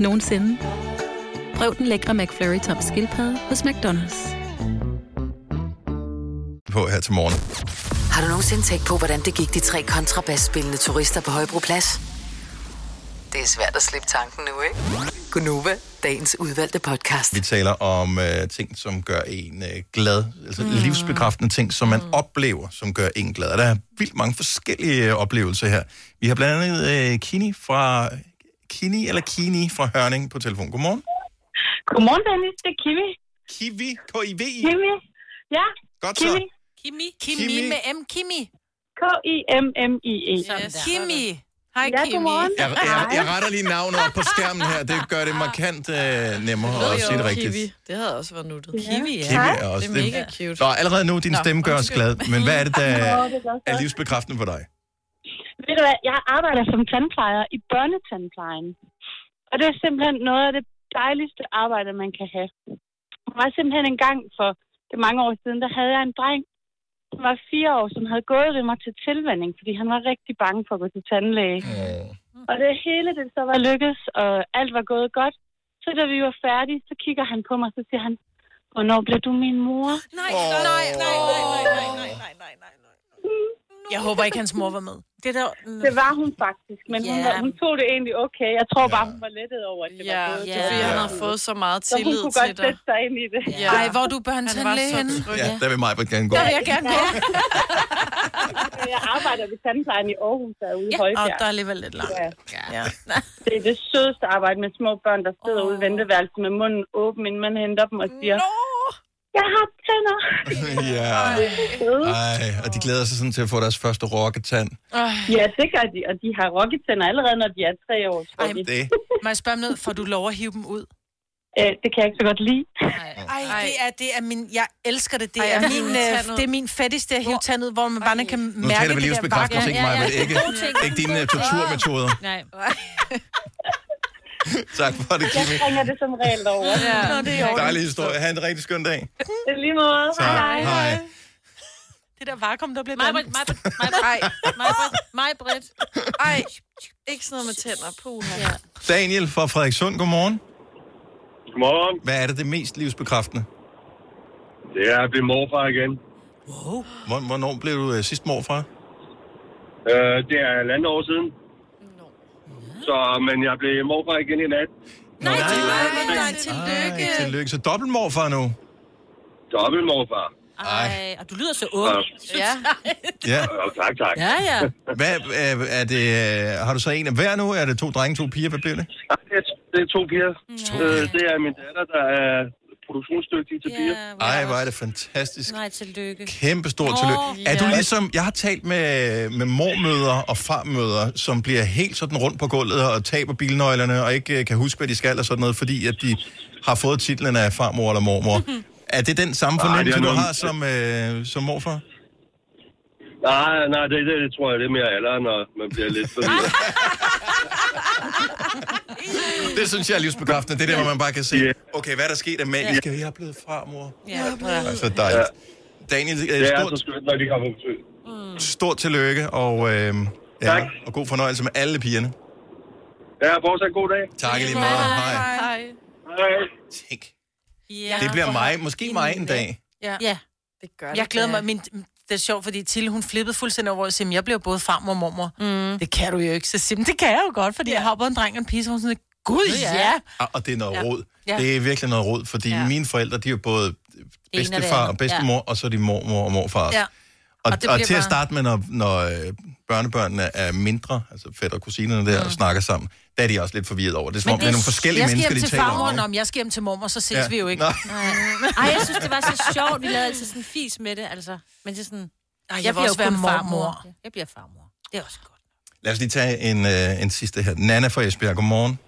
nogensinde. Prøv den lækre McFlurry tom skildpadde hos McDonald's. på her til morgen. Har du nogensinde tænkt på, hvordan det gik de tre kontrabasspillende turister på Højbroplads? Det er svært at slippe tanken nu, ikke? Gunova, dagens udvalgte podcast. Vi taler om øh, ting, som gør en øh, glad. Altså mm. livsbekræftende ting, som man mm. oplever, som gør en glad. Og der er vildt mange forskellige øh, oplevelser her. Vi har blandt andet øh, Kini fra... Kini eller Kini fra Hørning på telefon. Godmorgen. Godmorgen, Dennis. Det er Kiwi. Kiwi? K-I-V-I? Kiwi. Ja. Godt så. Kimi. Kimi, Kimi. Kimi med M. Kimi. K-I-M-M-I-E. Yes. Kimi. Hej, Ja, Kimi. godmorgen. Jeg, jeg, jeg retter lige navnet op på skærmen her. Det gør det markant øh, nemmere at sige det rigtigt. Kiwi. Det havde også været nuttet. Kiwi, ja. Kiwi er også Det er mega cute. Så allerede nu, din Nå, stemme gør os glad. Men hvad er det, (laughs) der Nå, det er er livsbekræftende for dig? Ved du hvad, jeg arbejder som tandplejer i børnetandplejen. Og det er simpelthen noget af det dejligste arbejde, man kan have. Der var simpelthen en gang for det mange år siden, der havde jeg en dreng, som var fire år, som havde gået ved mig til tilvænding, fordi han var rigtig bange for at gå til tandlæge. Og det hele det så var lykkedes, og alt var gået godt. Så da vi var færdige, så kigger han på mig, så siger han, hvornår bliver du min mor? Nej, nej, nej, nej, nej, nej, nej, nej, nej, nej. Jeg håber ikke, hans mor var med. Det der... Det var hun faktisk, men hun, Ja. var, hun tog det egentlig okay. Jeg tror bare, hun var lettet over, at det Ja, var gået. det er fordi, han havde fået så meget Så hun tillid kunne til godt dig. sætte sig ind i det. Ja. Ej, hvor er du børnetandlæge så henne? Ja, der vil mig gerne gå. Der vil jeg gerne gå. (laughs) Jeg arbejder ved tandplejen i Aarhus, der er ude i Ja, Højbjerg. og der er alligevel lidt langt. Ja. Ja. (laughs) Det er det sødeste arbejde med små børn, der sidder ude i venteværelset med munden åben, inden man henter dem og siger, jeg har tænder. (laughs) ja. Ej, og de glæder sig sådan til at få deres første rokketand. Ja, det gør de, og de har rokketænder allerede, når de er tre år. tror Ej, de. Det. Må jeg spørge om noget? Får du lov at hive dem ud? Øh, det kan jeg ikke så godt lide. Ej, det er, det er min... Jeg elsker det. Det, Ej, er, at min, øh, ud. det er min fattigste at hive tand ud, hvor man bare kan Nu mærke taler vi det der livsbekræftelse, ikke mig, men ikke, ikke dine uh, torturmetoder. Nej. (laughs) Tak for det, Jeg Kimi. springer det som regel over. Ja. Nå, det er Dejlig historie. Ha' en rigtig skøn dag. Det er lige måde. Tak. Hej. Det der vakuum, der Britt, (laughs) mig, Britt, mig, Britt. Ej, ikke sådan noget med tænder. Puha. Ja. Daniel fra Frederikssund, godmorgen. Godmorgen. Hvad er det det mest livsbekræftende? Det er at blive morfar igen. Wow. Hvornår blev du øh, sidst morfar? Øh, det er et andet år siden. Så, men jeg blev morfar igen i nat. Nej, nej, tillykke. Ej, tillykke. Så dobbelt morfar nu. Dobbelt morfar. Ej, og du lyder så ung. Ja. Ja. Og tak, tak. Ja, ja. Hvad, er, er det, øh, har du så en af hver nu? Er det to drenge, to piger? Hvad bliver det? Det er, det er to piger. Øh, det er min datter, der er produktionsdygtig til piger. Ej, hvor er det fantastisk. Nej, tillykke. Kæmpe stort Åh, tillykke. Er du ligesom, jeg har talt med, med mormøder og farmøder, som bliver helt sådan rundt på gulvet og taber bilnøglerne og ikke øh, kan huske, hvad de skal og sådan noget, fordi at de har fået titlen af farmor eller mormor. (laughs) Er det den samme fornemmelse, du har som, øh, som morfar? Nej, nej, det, det, det tror jeg, det er mere alderen, når man bliver lidt (laughs) for Det synes jeg er livsbekræftende. Det er der, hvor man bare kan se, okay, hvad er der sket af magisk? Jeg er blevet farmor. Ja. Altså dejligt. Daniel, øh, Det er stort, så skønt, når de kommer på besøg. stort tillykke, og, øh, ja, og god fornøjelse med alle pigerne. Ja, fortsat en god dag. Tak lige meget. Hej. Hej. Hej. Tænk. Ja. Det bliver mig, måske mig en dag. Ja. ja. Det gør Jeg glæder mig. Min, det er sjovt, fordi Tille, hun flippede fuldstændig over, og siger, jeg bliver både farmor og mormor. Mm. Det kan du jo ikke. Så siger jeg, "Men det kan jeg jo godt, fordi ja. jeg har både en dreng og en pige. Så hun sådan, gud ja. ja. Og- Og det er noget Ja. råd. Ja. Det er virkelig noget råd, fordi Ja. mine forældre, de er jo både bedstefar og bedstemor, og så er de mormor og morfar. Ja. Og, Og og, det og bliver til at bare- starte med, når, når øh, børnebørnene er mindre, altså fætter og kusinerne der, mm. og snakker sammen, der er de også lidt forvirret over. Det er som om, det er nogle forskellige jeg skal mennesker, hjem de til taler farmor, om. Nå, ikke? men jeg skal hjem til mormor, så ses Ja. vi jo ikke. Nå. Ej, jeg synes, det var så sjovt. Vi lavede altid sådan en fis med det, altså. Men det er sådan... Ej, jeg jeg bliver også være farmor. Jeg bliver farmor. Det er også godt. Lad os lige tage en, øh, en sidste her. Nana fra Esbjerg, godmorgen.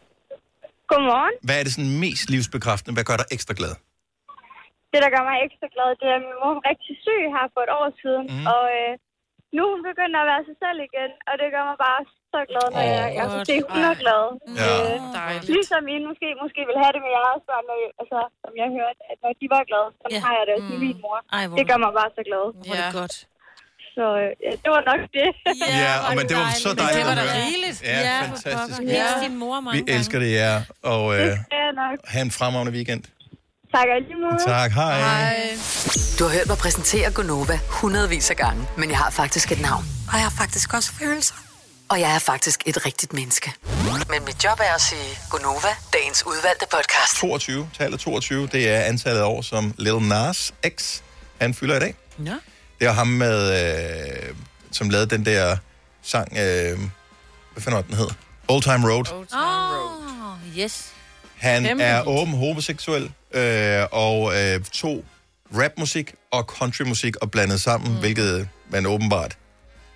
Godmorgen. Hvad er det sådan mest livsbekræftende? Hvad gør dig ekstra glad? Det, der gør mig ekstra glad, det er, at min mor var rigtig syg her for et år siden. Mm. Og øh, nu er hun begyndt at være sig selv igen, og det gør mig bare så glad, når Åh, jeg, jeg kan godt. se, hun er glad. Ja. Øh, Dejligt. ligesom I måske, måske vil have det med jeres børn, når, altså, som jeg hørte, at når de var glade, så Ja. har jeg det også med min mor. Ej, hvor Det gør mig bare så glad. Hvor er det godt. Så øh, ja, det var nok det. Ja, og men det var så dejligt Det var da rigeligt. Ja, Ja, fantastisk. Hils din mor mange Vi elsker det, ja. Og øh, Det nok. have en fremragende weekend. Tak og i lige måde. Tak, hej. Du har hørt mig præsentere Gonova hundredvis af gange, men jeg har faktisk et navn. Og jeg har faktisk også følelser. Og jeg er faktisk et rigtigt menneske. Men mit job er at sige Gonova, dagens udvalgte podcast. 22, tallet 22, det er antallet af år, som Lil Nas X, han fylder i dag. Ja. Det er ham med, øh, som lavede den der sang, øh, hvad fanden var den hed? Old Time Road. Åh, oh, yes. Han er åben homoseksuel øh, og øh, tog rapmusik og countrymusik og blandet sammen, mm. hvilket man åbenbart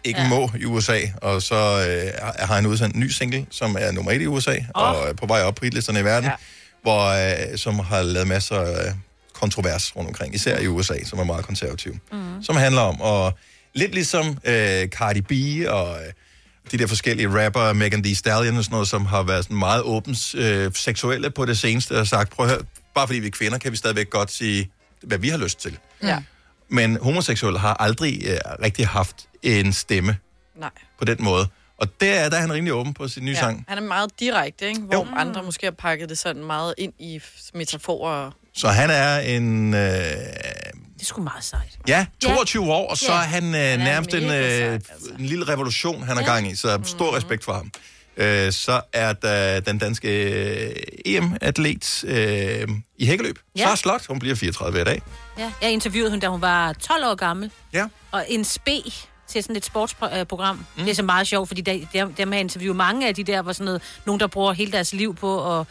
ikke ja. må i USA. Og så øh, har han udsendt en ny single, som er nummer et i USA, oh. og er på vej op på hitlisterne i verden, ja. hvor, øh, som har lavet masser af kontrovers rundt omkring, især i USA, som er meget konservativ. Mm. Som handler om, og lidt ligesom øh, Cardi B og øh, de der forskellige rapper, Megan Thee Stallion og sådan noget, som har været sådan meget åbent øh, seksuelle på det seneste, og sagt, prøv at høre, bare fordi vi er kvinder, kan vi stadigvæk godt sige, hvad vi har lyst til. Ja. Men homoseksuelle har aldrig øh, rigtig haft en stemme Nej. på den måde. Og der, er- der er han rimelig åben på sin nye ja. sang. Han er meget direkte, ikke? Hvor jo. andre måske har pakket det sådan meget ind i metaforer. Så han er en... Øh, er sgu meget sejt. ja, 22 år, og så Ja. er han øh, er nærmest en, øh, en lille revolution, han er gang i. Så stor respekt for ham. Øh, så er der den danske øh, EM-atlet øh, i hækkeløb. Ja. Ja. Så Slot, hun bliver 34 hver dag. Ja, jeg interviewede hende, da hun var 12 år gammel. Ja. Og en spe til sådan et sportsprogram. Mm. Det er så meget sjovt, fordi der, der, der med at interviewe mange af de der, hvor sådan noget, nogen, der bruger hele deres liv på, og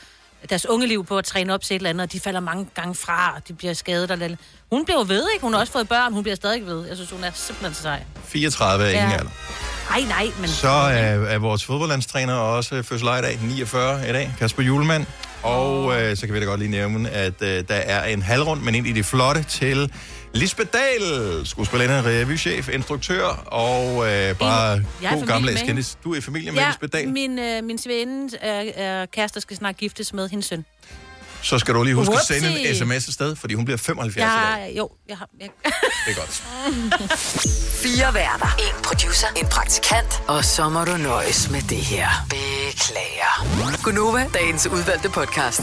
deres unge liv på at træne op til et eller andet, og de falder mange gange fra, og de bliver skadet. Og lidt. hun bliver jo ved, ikke? Hun har også fået børn, hun bliver stadig ved. Jeg synes, hun er simpelthen så sej. 34 er ingen Ja. alder. Ej, nej, men... Så er, er vores fodboldlandstræner også fødselar i dag, 49 i dag, Kasper Julemand. Og øh, så kan vi da godt lige nævne, at øh, der er en halvrund, men ind i de flotte til Lisbeth Dahl, skuespillerinde, revychef, instruktør og øh, bare Jeg er god familie gammel med hende. kendis. Du er i familie med Ja, Lisbeth Dahl. min, øh, min sveninde er, er kærester skal snart giftes med hendes søn. Så skal du lige huske at Whoopsie. sende en sms afsted, fordi hun bliver 75 i dag. Jeg, jo, jeg har... Jeg, Det er godt. (laughs) Fire værter. En producer. En praktikant. Og så må du nøjes med det her. Beklager. Gunova, dagens udvalgte podcast.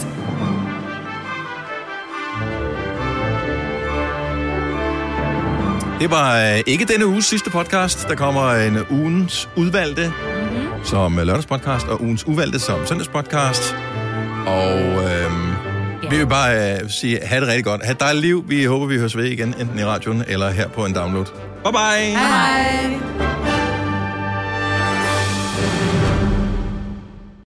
Det var øh, ikke denne uges sidste podcast. Der kommer en ugens udvalgte Mhm. mm-hmm. som øh, lørdagspodcast, og ugens uvalgte som søndagspodcast. Og øh, vi vil bare øh, sige, have det rigtig godt. Ha' et dejligt liv. Vi håber, vi høres ved igen, enten i radioen eller her på en download. Bye bye! Hej!